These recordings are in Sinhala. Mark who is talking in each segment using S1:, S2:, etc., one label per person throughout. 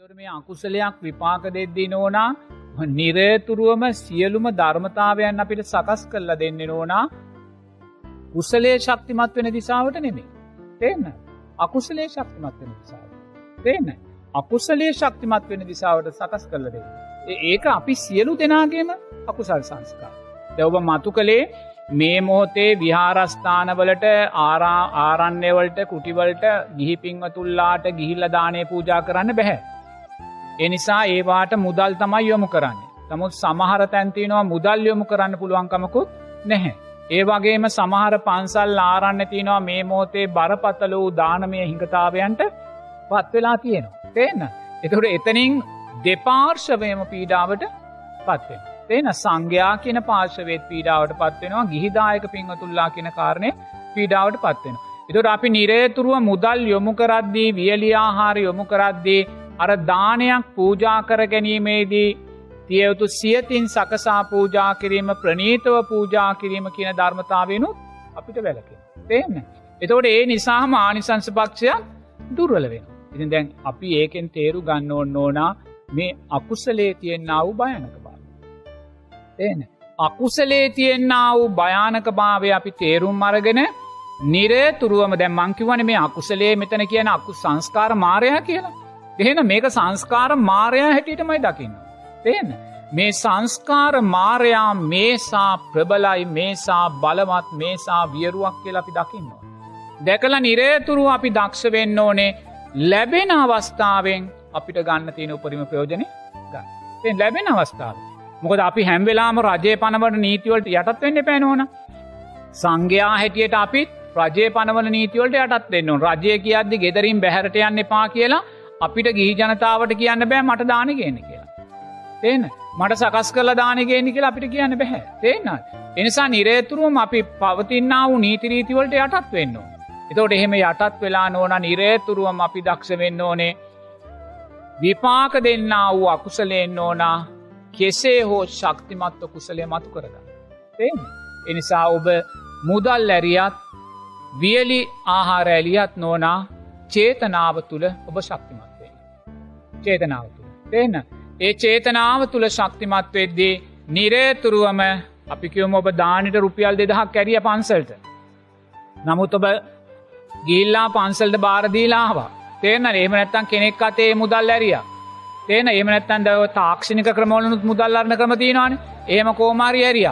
S1: එතොට මේ අකුසලයක් විපාක දෙද්දී නෝනා නිරේතුරුවම සියලුම ධර්මතාවයන් අපිට සකස් කරල දෙන්න නෝනා කුසලේ ශක්තිමත් වෙන දිසාවට නෙමේ. තේන්න අකුසලේ ශක්තිමත් වෙන දිසාාව. තේන්න අකුසලේ ශක්තිමත් වෙන දිසාවට සකස් කරල දෙ. ඒක අපි සියලු දෙනාගේම අකුසල් සංස්කා. දැවබ මතු කළේ මේ මොහොතේ විහාරස්ථානවලට ආරා ආරන්නේවලට කුටිවලට ගිහිපින්වතුල්ලාට ගිහිල්ල දානය පූජා කරන්න බැහැ. එනිසා ඒවාට මුදල් තමයි යොමු කරන්න. නමුත් සමහර තැන්තිනවා මුදල් යොමු කරන්න පුළුවන්කමකුත් නැහැ. ඒ වගේම සමහර පන්සල් ආරන්න තිනවා මේ මෝතේ බරපතල වූ දානමය හිඟතාවයන්ට පත්වෙලා තියෙනවා. තියන්න. එතකට එතනින් දෙපාර්ශවයම පීඩාවට පත්වෙන. තේන සංඝයා කියන පාර්ශවේත් පීඩාවට පත්වෙනවා ගිහිදායක පින්වතුල්ලා කියන කාරණය පීඩාවට පත්වෙන. එතුට අපි නිරේතුරුව මුදල් යොමු කරද්දී වියලියාහාර යොමු කරද්දී අර දානයක් පූජා කර ගැනීමේදී තියයුතු සියතින් සකසා පූජා කිරීම ප්‍රනීතව පූජා කිරීම කියන ධර්මතාවයනුත් අපිට වැලක. තේන්න. එතවට ඒ නිසාහම ආනිසංස පක්ෂයක් දුර්වල වෙන. ඉතින් දැන් අපි ඒකෙන් තේරු ගන්න ඕන්න ඕනා මේ අකුසලේ තියෙන්න්න වූ භයනක බාව. තේන. අකුසලේ තියෙන්න්න වූ භයානක භාවය අපි තේරුම් අරගෙන නිරේතුරුවම දැ මංකිවන මේ අකුසලේ මෙතන කියන අකු සංස්කාර මාරය කියලා. එහෙන මේක සංස්කාර මාරයා හැටියටමයි දකින්න. තේන. මේ සංස්කාර මාරයා මේසා ප්‍රබලයි මේසා බලවත් මේසා වියරුවක් කියලා අපි දකින්නවා. දැකල නිරේතුරු අපි දක්ෂ වෙන්න ඕනේ ලැබෙන අවස්ථාවෙන් අපිට ගන්න තියෙන උපරිම ප්‍රයෝජනය ගන්න. ලැබෙන අවස්ථාව. මොකද අපි හැම්වෙලාම රජය පනවට නීතිවලට යටත් වෙන්න පැනෝන. සංඝයා හැටියට අපිත් රජය පනවල නීතිවලට යටත් දෙන්න රජය කියද්දි ගෙදරින් බැහරට යන්න එපා කියලා අපිට ගිහි ජනතාවට කියන්න බෑ මට දාන ගන්න කියලා. තේන මට සකස් කල දානගේනි කියලා අපිට කියන්න බැහැ තේන්න. එනිසා නිරේතුරුවම අපි පවතින්න වූ නීතිරීතිවලට යටත් වෙන්න. එතවට එහෙම යටත් වෙලා නෝන නිරේතුරුවම අපි දක්ෂ වෙන්න ඕනේ විපාක දෙන්න වූ අකුසලයෙන් ඕනා කෙසේ හෝ ශක්තිමත්ව කුසලය මතු කරගන්න. තේ. එනිසා ඔබ මුදල් ඇරියත් වියලි ආහාර ඇලියත් නෝනා චේතනාව තුළ ඔබ ශක්තිමත්. චේතනාව තුළ. දෙන්න. ඒ චේතනාව තුළ ශක්තිමත් වෙද්දී නිරේතුරුවම අපිකිවම ඔබ දානට රුපියල් දෙදහක් කැරිය පන්සල්ට. නමුත් ඔබ ගිල්ලා පන්සල්ට බාරදීලාවා. තේන ඒම නැත්තන් කෙනෙක් අතේ මුදල් ඇරිය. තේන ඒම නැත්තන් දව තාක්ෂණික ක්‍රමෝලනුත් මුදල්ලරන ක්‍රමතිනවාන ඒම කෝමාරි ඇරිය.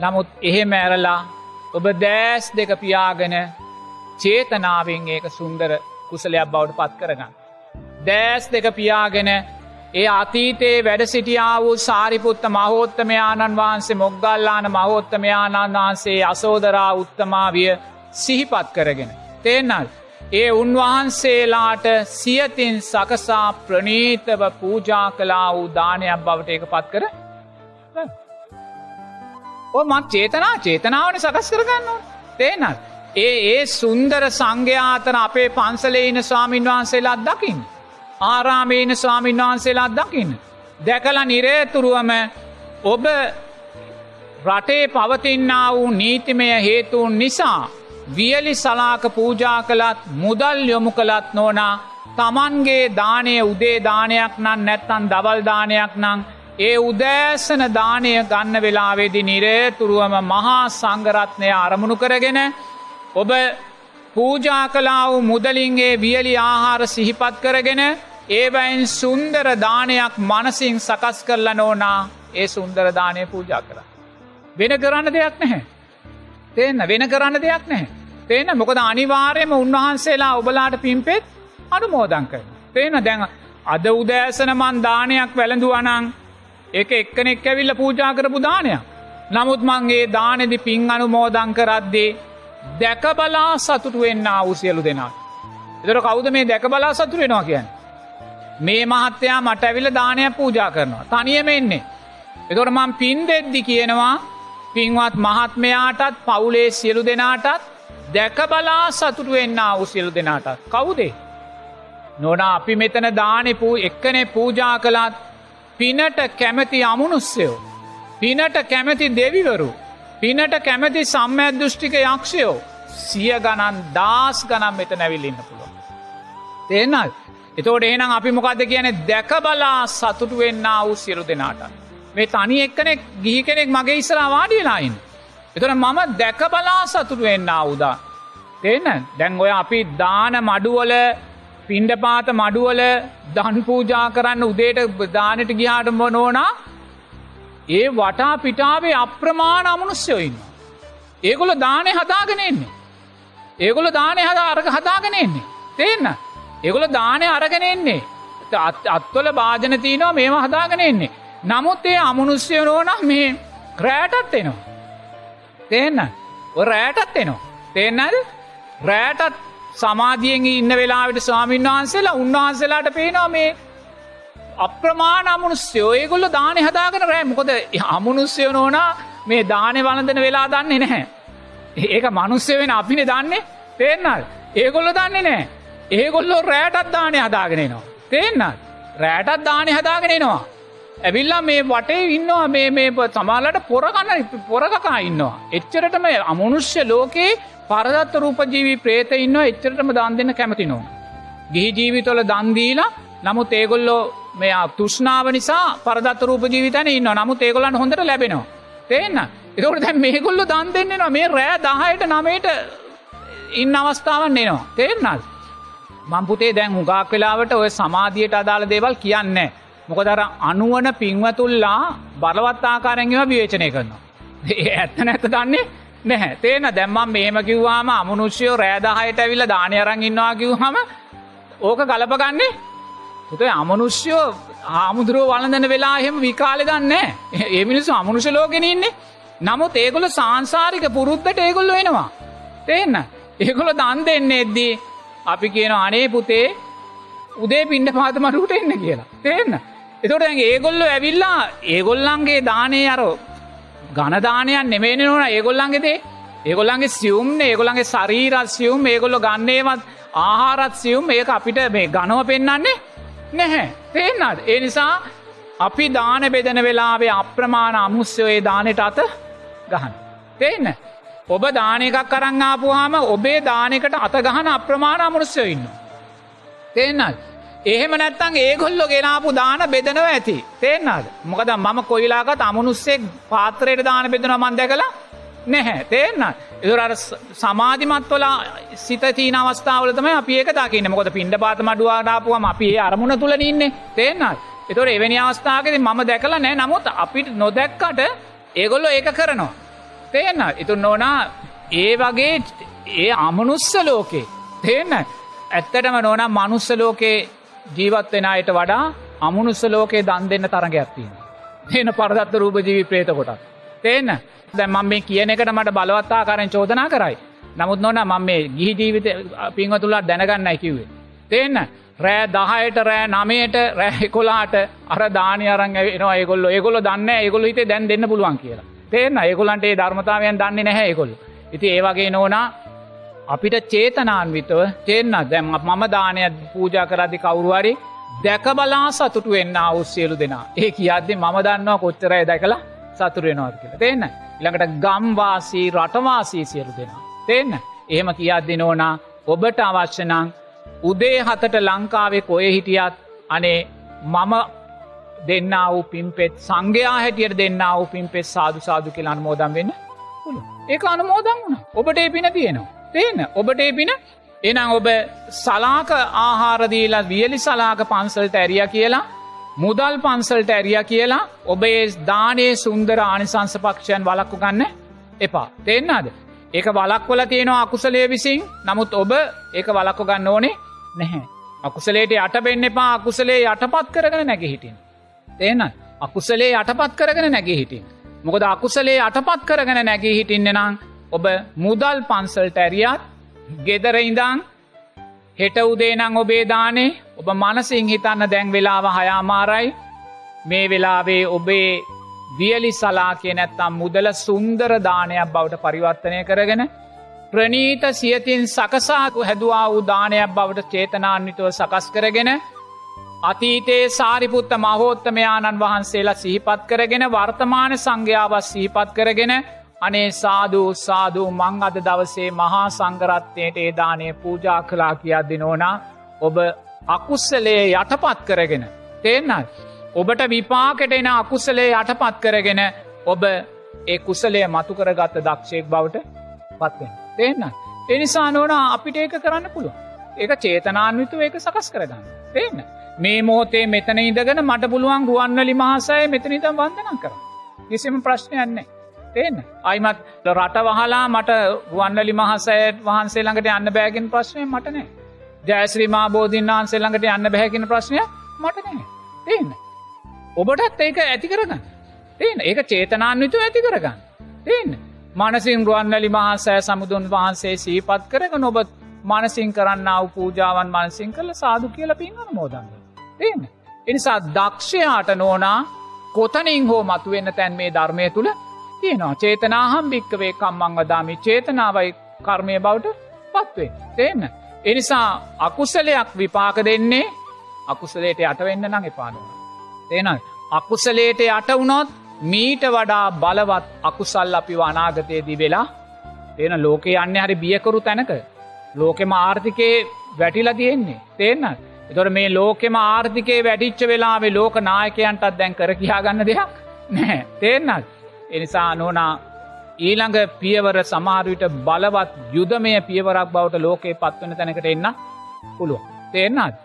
S1: නමුත් එහෙම ඇරලා ඔබ දෑස් දෙක පියාගෙන චේතනාවෙන් ඒක සුන්දර කුසලයක් බවට පත් කරගන්න. දෑස් දෙක පියාගෙන ඒ අතීතයේ වැඩ සිටියා වූ සාරිපුත්ත මහෝත්තමයාණන් වහන්සේ මොග්ගල්ලාන මහෝත්තමයාණන් වහන්සේ අසෝදරා උත්තමාවිය සිහිපත් කරගෙන. තේනල්. ඒ උන්වහන්සේලාට සියතින් සකසා ප්‍රනීතව පූජා කලා වූ දානයක් බවට එක පත් කර ඕ මත් චේතනා චේතනාවන සකස් කරගන්න තේනල්. ඒ ඒ සුන්දර සංඝ්‍යාතන අපේ පන්සලේන ස්වාමීන් වහන්සේලාත් දකිින්. ආරාමේන ස්වාමීන් වහන්සේලා දකින්න. දැකල නිරේතුරුවම ඔබ රටේ පවතින්නා වූ නීතිමය හේතුවන් නිසා වියලි සලාක පූජා කළත් මුදල් යොමු කළත් නෝනා තමන්ගේ දානය උදේ දානයක් නම් නැත්තන් දවල්දානයක් නං ඒ උදෑසන දානය ගන්න වෙලාවෙදි නිරේතුරුවම මහා සංගරත්නය අරමුණු කරගෙන ඔබ පූජා කලා වූ මුදලින්ගේ වියලි ආහාර සිහිපත් කරගෙන ඒවයින් සුන්දර දානයක් මනසින් සකස් කරල නෝනා ඒ සුන්දර දානය පූජා කර. වෙන කරන්න දෙයක් නැහැ. තියන්න වෙන කරන්න දෙයක් නැහැ. තේන මොකද අනිවාර්යම උන්වහන්සේලා ඔබලාට පිම්පෙත් අනුමෝදං කර. තේන දැන් අද උදෑසනමන් දානයක් වැළඳු අනං එක එක්කනෙක් ඇවිල්ල පූජා කරපු දානයක්. නමුත් මංගේ දානෙදි පින් අනුමෝදං කරද්දේ දැකබලා සතුටු වෙන්න අවසියලු දෙනා. එතර කවුද මේ දැකබලා සතුර වෙනවා කියන්න. මේ මහත්තයා මට ඇවිල දානයක් පූජා කරනවා. තනියම එන්නේ. එතොට මං පින් දෙද්දි කියනවා පින්වත් මහත්මයාටත් පවුලේ සියලු දෙනාටත් දැකබලා සතුටු වෙන්න අවසියලු දෙනාටත්. කවුදේ. නොනා අපි මෙතන දානෙපූ එක්කනේ පූජා කළත් පිනට කැමති අමුණුස්සයෝ. පිනට කැමති දෙවිවරු පිනට කැමති සම්මඇදෘෂ්ටික යක්ෂයෝ සිය ගණන් දස් ගනම් මෙත නැවිල්ලන්න පුළුව. තේනල් එතෝට එහෙනම් අපි මොකක්ද කියන දැක බලා සතුටු වෙන්න වූ සිරු දෙනාට. මේ තනි එක්කනෙක් ගිහි කෙනෙක් මගේ ඉස්සලා වාඩියලායින්. එතන මම දැක බලා සතුටු වෙන්න අවුදා. තේන දැන් ඔය අපි දාන මඩුවල පින්ඩපාත මඩුවල දන් පූජා කරන්න උදේට දානට ගිහාට නොනා ඒ වටා පිටාවේ අප්‍රමාණ අමනුස්්‍යයඉන්න. ඒගොල දානය හදාගෙන එන්නේ. ඒගොල දානය හදා අරක හදාගෙන එන්නේ. තේන්න. ඒගොල දානය අරගෙන එන්නේ. අත්වල භාජන තියනවා මේම හදාගෙන එන්නේ. නමුත් ඒ අමනුස්්‍යය නෝන මේ රෑටත් එනවා. තේන්න රෑටත් එනවා. තේන්නද රෑටත් සමාධියෙන් ඉන්න වෙලාවිට ස්වාමීන් වහන්සේලා උන්වහන්සේලාට පේනවා මේ අප්‍රමාණ අමනුස්්‍යයෝ ඒගොල්ල දානය හදාගෙන රෑ මොකොද අමනුස්්‍යය නෝනා මේ දානය වලඳන වෙලා දන්නේ නැහැ. ඒක මනුස්්‍ය වෙන අපින දන්නේ තේන්නල් ඒගොල්ල දන්නේ නෑ ඒගොල්ලෝ රෑටත් දානය හදාගෙනනවා. තේන්නල් රෑටත් දානය හදාගෙනනවා. ඇවිල්ලා මේ වටේ ඉන්නවා මේ මේ සමාලට පොරගන්න පොරකකා ඉන්නවා. එච්චරටම අමනුෂ්‍ය ලෝකයේ පරදත්ත රූපජීවී ප්‍රේත ඉන්නවා එච්චරටම දන් දෙන්න කැමතිනවා. ගිහි ජීවිතොල දන්දීලා නමුත් ඒගොල්ලෝ මේ තුෂ්නාව නිසා පරදත් රූප ජීවිතන ඉන්න නමුත් ඒගොලන් හොඳට ලැබෙනවා. තේන්න එතකට දැ මේගොල්ලො දන් දෙන්නෙනවා මේ රෑ දහයට නමයට ඉන්න අවස්ථාවන් එනවා. තේරනල්. මම්පුතේ දැන් හුගක් වෙලාවට ඔය සමාධියයට අදාළ දේවල් කියන්නේ. මොකදර අනුවන පින්වතුල්ලා බලවත් ආකාරැගව විවේචනය කරනවා. ඒ ඇත්ත නැත දන්නේ නැහැ. තේන දැම්මම් මේම කිව්වාම අමනුෂ්‍යයෝ රෑදාහයට ඇවිල්ල දානයරං ඉන්නවා කිව්හම ඕක ගලපගන්නේ? පුතේ අමනුෂ්‍යයෝ හාමුදුරුව වලඳන වෙලා එහෙම විකාලෙ දන්න ඒ මිනිස්සු අමනුෂ ලෝගෙන ඉන්නේ. නමුත් ඒගොල සංසාරික පුරුද්ධට ඒගොල්ල වෙනවා තේන්න? ඒගොල දන් දෙන්න එද්දී අපි කියන අනේ පුතේ උදේ පින්ඩ පාතමටුට එන්න කියලා. තේන්න එතොට ඒගොල්ල ඇවිල්ලා ඒගොල්ලන්ගේ දානය අරෝ ගණදානයන් නෙමේන නොන. ඒගොල්ලන්ගෙදේ ඒගොල්ලන්ගේ සියුම් ඒගොල්ලන්ගේ සරීරත් සියුම්. ඒගොල්ල ගන්නේවත් ආහාරත් සියුම්. ඒක අපිට මේ ගනව පෙන්න්නන්නේ නැහැ. තේන්නත් ඒ නිසා අපි දාන බෙදන වෙලාවේ අප්‍රමාණ අමුස්්‍යයේ දානට අත ගහන. තේන්න ඔබ දානකක් කරංආපුහාම ඔබේ දානකට අත ගහන අප්‍රමාණ අමනුස්්‍යය ඉන්න. තේන්නත් එහෙම නැත්තං ඒගොල්ලො ගෙනාපු දාන බෙදනව ඇති. තේෙන්න්නද මොකද මම කොයිලාගත් අමනුස්සෙක් පාත්‍රයට දාන බෙදන මන්ද කලා නැහැ. තේන්න එදුර සමාධිමත්වල සිතතින අවස්ථාවලතම අපි ඒක දකින්න. මොකද පින්ඩ පාත මඩුවාඩාපුුවම අපි අරමුණ තුළ ඉන්නේ. තේන්නත් එතොට එවැනි අවස්ථාවකද මම දැකලා නෑ නමුත් අපිට නොදැක්කට ඒගොල්ලො ඒක කරනවා. තේන්න ඉතුන් නොනා ඒ වගේ ඒ අමනුස්ස ලෝකේ තේන්න ඇත්තටම නොනම් මනුස්ස ලෝකේ ජීවත් වෙන අයට වඩා අමනුස්ස ලෝකයේ දන් දෙන්න තරගයක් තියෙන. එන පරදත්ත රූප ජීවි ප්‍රේත කොටත්. තේන්න දැන් මම මේ කියන එකට මට බලවත්තා කරෙන් චෝදනා කරයි. නමුත් නොන මම මේ ගිහි ජීවිත පින්වතුලා දැනගන්නයි කිව්වේ. තේන්න රෑ දහයට රෑ නමයට රෑ කොලාට අර දානය අරං එනවා ඒගොල්ල ඒගොල්ල දන්න ඒගොල්ල හිතේ දැන් දෙන්න පුළුවන් කියලා. තේන්න ඒගොලන්ට ඒ ධර්මතාවයන් දන්නේ නැහැ ඒගොල්ල. ඉති ඒවගේ නෝනා අපිට චේතනාන්විතව තෙන්න දැම් මම දානය පූජා කරදි කවුරුවරි දැක බලා සතුටු වෙන්න අවුස්සියලු දෙනා. ඒ කියද්දේ මම දන්නවා කොච්චරය දැකලා සතුරෙනවාද කියලා. තිේන්න ළඟට ගම්වාසී රටවාසී සියලු දෙනා. තිේන්න එහෙම කියද්දි නෝනා ඔබට අවශ්‍යනං උදේ හතට ලංකාවේ කොය හිටියත් අනේ මම දෙන්න වූ පින්පෙත් සංඝයා හැටියට දෙන්න වූ පින්පෙත් සාදු සාදු කියලා අනුමෝදම් වෙන්න ඒ අනුමෝදන් වුණ. ඔබට ඒ පින තියෙනවා. තේන ඔබට එපින එනම් ඔබ සලාක ආහාරදීලා වියලි සලාක පන්සල්ට ඇරිය කියලා මුදල් පන්සල්ට ඇරිය කියලා ඔබේ දානයේ සුන්දර ආනිසංස පක්ෂයන් වලක්කු ගන්න එපා. තෙන්නද ඒක වලක්වල තියෙනවා අකුසලේ විසින්. නමුත් ඔබ ඒක වලක්කු ගන්න ඕනේ නැහැ. අකුසලේට යටබෙන්න එපා. අකුසලේ යටපත් කරගෙන නැග හිටින් තේන අකුසලේ යටපත් කරගෙන නැග හිටින් මොකද අකුසලේ යටපත් කරගෙන නැගී හිටින්න නම් ඔබ මුදල් පන්සල්ට ඇරියත් ගෙදර ඉඳං හෙට උදේනං ඔබේ දානේ ඔබ මනසිං හිතන්න දැන් වෙලාව හයාමාරයි. මේ වෙලාවේ ඔබේ වියලි සලා කිය නැත්තම් මුදල සුන්දර දානයක් බවට පරිවර්තනය කරගෙන ප්‍රනීත සියතින් සකසාකු හැදවා උදානයක් බවට චේතනාන්විතුව සකස් කරගෙන අතීතයේ සාරිපුත්ත මහෝත්තමයාණන් වහන්සේලා සිහිපත් කරගෙන වර්තමාන සංඝ්‍යාවත් සිහිපත් කරගෙන අනේ සාධූ සාධූ මං අද දවසේ මහා සංගරත්වයට ඒදානය පූජා කලා කියද්දි නෝනා ඔබ අකුස්සලේ යටපත් කරගෙන තේන්න? ඔබට විපාකට එන අකුසලේ යටපත් කරගෙන ඔබ ඒ කුසලය මතුකරගත්ත දක්ෂයෙක් බවට පත්වෙන තේන්න? එනිසා නෝන අපිට ඒක කරන්න පුළුව ඒක චේතනාන්විතු ඒක සකස් කරගන්න තේන්න? මේ මෝතේ මෙතන ඉදගෙන මට පුළුවන් ගුවන්වලි මහසය මෙතනිතම් වන්දනම් කර කිසිම ප්‍රශ්නයන්නේ තේන්න අයිමත් රට වහලා මට ගුවන්වලි මහසයට වහන්සේ ළඟට යන්න බෑගෙන් ප්‍රශ්නය මටනෑ ජයශ්‍රී මාබෝධීන් වහන්සේ ළඟට යන්න බැහැකින ප්‍රශ්නය මටනෑ තේන්න ඔබටත් ඒක ඇති කරගන්න. තේන ඒක චේතනාන්විතු ඇති කරගන්න. තේන්න මනසින් රුවන්වැලි මහසෑ සමුදුන් වහන්සේ සීපත් කරක නොබ මනසින් කරන්න අව පූජාවන් මනසින් කළ සාදු කියල පින්ගන මෝදන්න තේන්න එනිසා දක්ෂයාට නෝනා කොතනින් හෝ මතුවෙන්න තැන් මේ ධර්මය තුළ තියෙනවා. චේතනාහම් භික්කවේ කම්මං වදාමි. චේතනාවයි කර්මය බවට පත්වේ තේන්න එනිසා අකුසලයක් විපාක දෙන්නේ අකුසලේට යටවෙන්න නං එපානුව තේනයි අකුසලේට යට වුණොත් මීට වඩා බලවත් අකුසල් අපි අනාගතයේදී වෙලා තියෙන ලෝකේ යන්න හරි බියකරු තැනක. ලෝකෙම ආර්ථිකයේ වැටිලා තියෙන්නේ. තේන්න එතොට මේ ලෝකෙම ආර්ථිකයේ වැඩිච්ච වෙලාවේ ලෝක නායකයන්ටත් දැන් කර කියයා ගන්න දෙයක් නෑ තේන්නත්. එනිසා නෝනා ඊළඟ පියවර සමාරවිට බලවත් යුදමය පියවරක් බවට ලෝකයේ පත්වන තැනකට එන්න පුළුව තේරන්නත්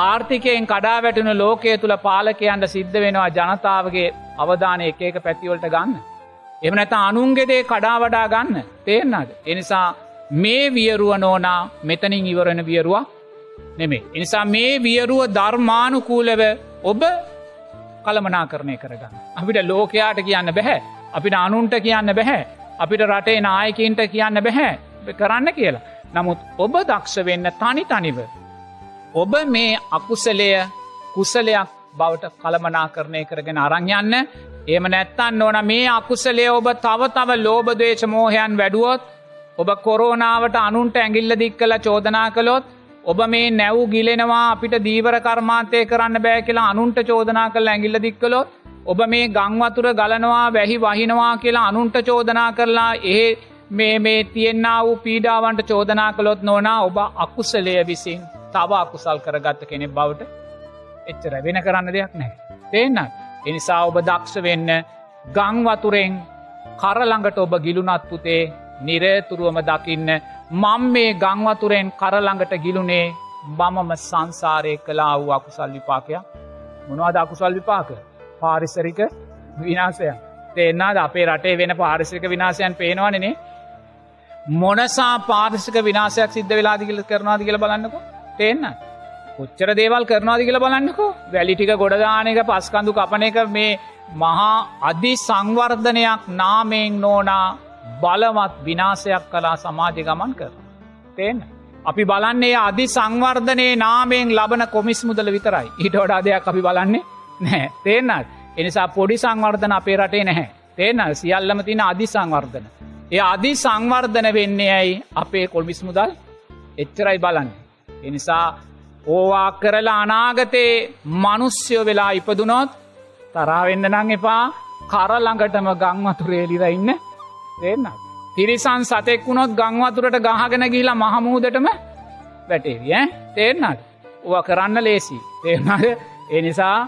S1: ආර්ථිකයෙන් කඩා වැටුණු ලෝකය තුළ පාලකයන්ට සිද්ධ වෙනවා ජනතාවගේ අවධානය එක එක පැතිවලට ගන්න. එම නැත අනුන්ගෙදේ කඩා වඩා ගන්න. තේරන්නද. එනිසා මේ වියරුව නෝනා මෙතනින් ඉවරණ වියරුවා නෙමේ. එනිසා මේ වියරුව ධර්මානුකූලව ඔබ කළමනා කරණය කරගන්න. අපිට ලෝකයාට කියන්න බැහැ. අපිට අනුන්ට කියන්න බැහැ. අපිට රටේ නායකින්ට කියන්න බැහැ කරන්න කියලා. නමුත් ඔබ දක්ෂ වෙන්න තනි තනිව. ඔබ මේ අකුසලය කුසලයක් බවට කළමනා කරණය කරගෙන අරංයන්න ඒම නැත්තන්න ඕන මේ අකුසලේ ඔබ තව තව ලෝබදේශ මෝහයන් වැඩුවොත් ඔබ කොරෝනාවට අනුන්ට ඇගිල්ල දික් කළ චෝදනා කළොත් ඔබ මේ නැව් ගිලෙනවා අපිට දීවර කර්මාන්තය කරන්න බෑ කියලා අනුන්ට චෝදනා කළ ඇගිල්ල දික්කලොත් ඔබ මේ ගංවතුර ගලනවා වැහි වහිනවා කියලා අනුන්ට චෝදනා කරලා ඒ මේ මේ තියෙන්න්න වූ පීඩාවන්ට චෝදනා කළොත් නොනා ඔබ අකුසලය විසින් තව අකුසල් කරගත්ත කෙනෙක් බවට එච්චර වෙන කරන්න දෙයක් නෑ. තේන්න එනිසා ඔබ දක්ෂ වෙන්න ගංවතුරෙන් කරළඟට ඔබ ගිලුනත් පුතේ නිරේතුරුවම දකින්න මං මේ ගංවතුරෙන් කරළඟට ගිලුනේ බමම සංසාරය කලා වූ අකුසල් විපාකයක්. මොනවාද අකුසල් විපාක? පාරිසරික විනාසය තේෙන්න්නාද අපේ රටේ වෙන පාරිසික විනාසයන් පේනවනනේ මොනසා පාරිසික විනාසයක් සිද්ධ වෙලාදිගල කරනවාද කියල බලන්නක. තේන්න කොච්චර දේවල් කරනවාද කියල බලන්නකෝ. වැලිටික ගොඩදානක පස්කඳු කපන එක මේ මහා අධි සංවර්ධනයක් නාමයෙන් නෝනා බලවත් විනාසයක් කලා සමාජය ගමන් කර. තේන්න. අපි බලන්නේ අධි සංවර්ධනයේ නාමයෙන් ලබන කොමිස් මුදල විතරයි ඊට වඩා දෙයක් අපි බලන්නේ නෑ තේන්නත් එනිසා පොඩි සංවර්ධන අපේ රටේ නැහැ තේන සියල්ලම තින අධි සංවර්ධන. ඒ අධි සංවර්ධන වෙන්නේ ඇයි අපේ කොල්මිස් මුදල් එච්චරයි බලන්න. එනිසා ඕවා කරලා අනාගතයේ මනුස්්‍යයෝ වෙලා ඉපදුනොත් තරාවෙන්න නං එපා කරළඟටම ගංවතුරේලිර ඉන්න දෙන්න. තිරිසන් සතෙක් වුණොත් ගංවතුරට ගහගෙන ගිහිලා මහමූදටම වැටේවිය තේරනට ඕ කරන්න ලේසි. තේරනද එනිසා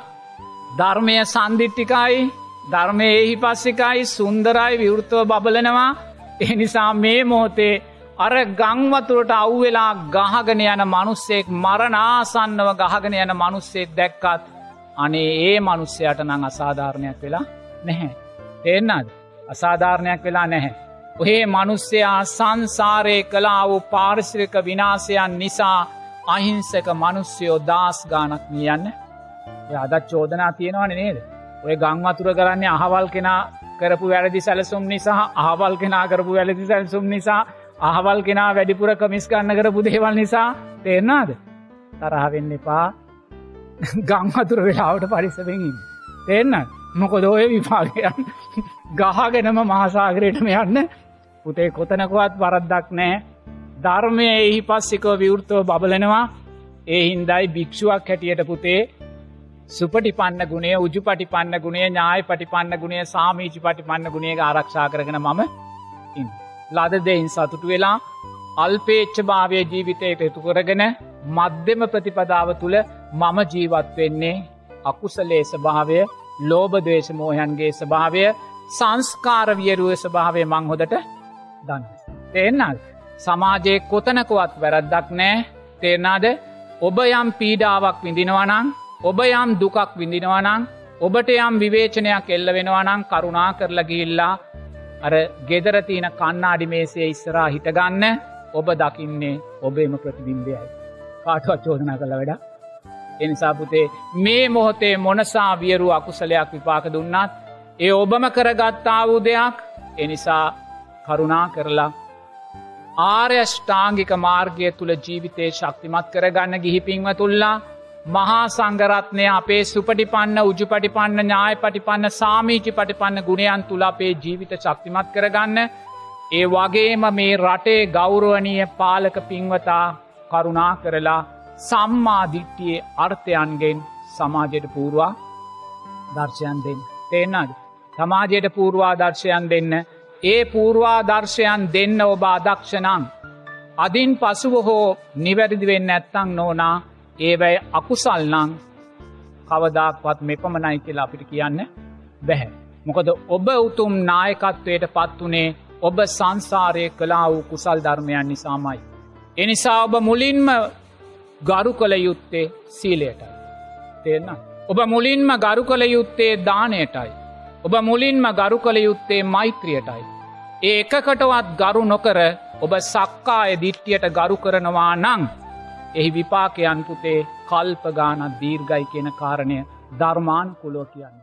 S1: ධර්මය සන්දිිට්ටිකයි ධර්මය එහි පස්සිකයි සුන්දරයි විවෘතව බබලනවා. එනිසා මේ මෝතේ අර ගංවතුරට අව්වෙලා ගහගෙන යන මනුස්සෙක් මරනාසන්නව ගහගෙන යන මනුස්සෙක් දැක්කත් අනේ ඒ මනුස්සයට නං අසාධාරණයක් වෙලා නැහැ. එන්නද අසාධාරණයක් වෙලා නැහැ. ඔහේ මනුස්සයා සංසාරය කලා වූ පාරිශ්‍රික විනාසයන් නිසා අහිංසක මනුස්්‍යයෝ දස් ගානක් නියන්න අදත් චෝදනා තියෙනවන නේද. ඔය ගංවතුර කරන්නේ අහවල් කෙනා කරපු වැරදි සැලසුම් නිසා අහවල් කෙනා කරපු වැලදි සැල්සුම් නිසා අහවල් කෙනා වැඩිපුර කමිස් කන්න කරපු දේවල් නිසා තේරනාද තරහවෙන්න එපා. ගංවතුර වෙලාවට පරිසවෙෙන් තේන්න මොකොද ඔය විපාගයන් ගහගෙනම මහසාගරයටම යන්න. පුතේ කොතනකුවත් වරද්දක් නෑ ධර්මය එහි පස්සිකෝ විවෘතව බබලනවා. ඒ හින්දයි භික්ෂුවක් හැටියට පුතේ සුපටි පන්න ගුණේ උජු පටි පන්න ගුණේ ඥාය පටි පන්න ගුණේ සාමීචි පටි පන්න ගුණේ ආරක්ෂා කරගෙන මම ලද දෙයින් සතුටු වෙලා අල්පේච්ච භාවය ජීවිතයට එතු කරගෙන මධ්‍යම ප්‍රතිපදාව තුළ මම ජීවත් වෙන්නේ අකුසලේ ස්භාවය ලෝබදේශ මෝහයන්ගේ ස්භාවය සංස්කාර වියරුව ස්භාවය මං හොදට දන්න. තේන්නල් සමාජයේ කොතනකුවත් වැරද්දක් නෑ තේරනාද ඔබ යම් පීඩාවක් විඳිනවනං ඔබ යම් දුකක් විඳිනවනං ඔබට යම් විවේචනයක් එල්ල වෙනවනං කරුණා කරලා ගිල්ලා අර ගෙදරතියන කන්නාඩි මේසේ ඉස්සරා හිටගන්න ඔබ දකින්නේ ඔබේම ප්‍රතිබිම්බයයි. කාටවත් චෝදනා කළ වැඩ. එනිසාපුතේ මේ මොහොතේ මොනසා වියරු අකුසලයක් විපාක දුන්නත් ඒ ඔබම කරගත්තා වූ දෙයක් එනිසා කරුණා කරලා ආර්යෂ්ඨාංගික මාර්ගය තුළ ජීවිතය ශක්තිමත් කරගන්න ගිහිපින්ව තුල්ලා මහා සංගරත්නය අපේ සුපටිපන්න උජු පටිපන්න ඥාය පටිපන්න සාමීචි පටිපන්න ගුණයන් තුළ අපේ ජීවිත ශක්තිමත් කරගන්න ඒ වගේම මේ රටේ ගෞරුවනීය පාලක පින්වතා කරුණා කරලා සම්මාධිට්ටියේ අර්ථයන්ගෙන් සමාජයට පූර්වා දර්ශයන් දෙන්න. තේෙන්න්නද. සමාජයට පූර්වා දර්ශයන් දෙන්න. ඒ පූර්වා දර්ශයන් දෙන්න ඔබ අදක්ෂනං. අදින් පසුව හෝ නිවැරදි වෙන්න ඇත්තං නෝනා ඒවැයි අකුසල්නං කවදක්වත් මෙපමණයි කියලා අපිට කියන්න බැහැ. මොකද ඔබ උතුම් නායකත්වයට පත් වනේ ඔබ සංසාරය කලා වූ කුසල් ධර්මයන් නිසාමයි. එනිසා ඔබ මුලින්ම ගරු කළ යුත්තේ සීලයටයි. තේන්න. ඔබ මුලින්ම ගරු කළ යුත්තේ දානයටයි. ඔබ මුලින්ම ගරු කළ යුත්තේ මෛත්‍රියටයි. ඒ එකකටවත් ගරු නොකර ඔබ සක්කාය දිට්ටියට ගරු කරනවා නං. එහි විපාකයන් පුතේ කල්පගානත් දීර්ගයි කියන කාරණය ධර්මාන් කුලෝ කියන්නේ.